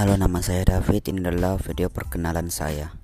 Halo nama saya David, ini adalah video perkenalan saya.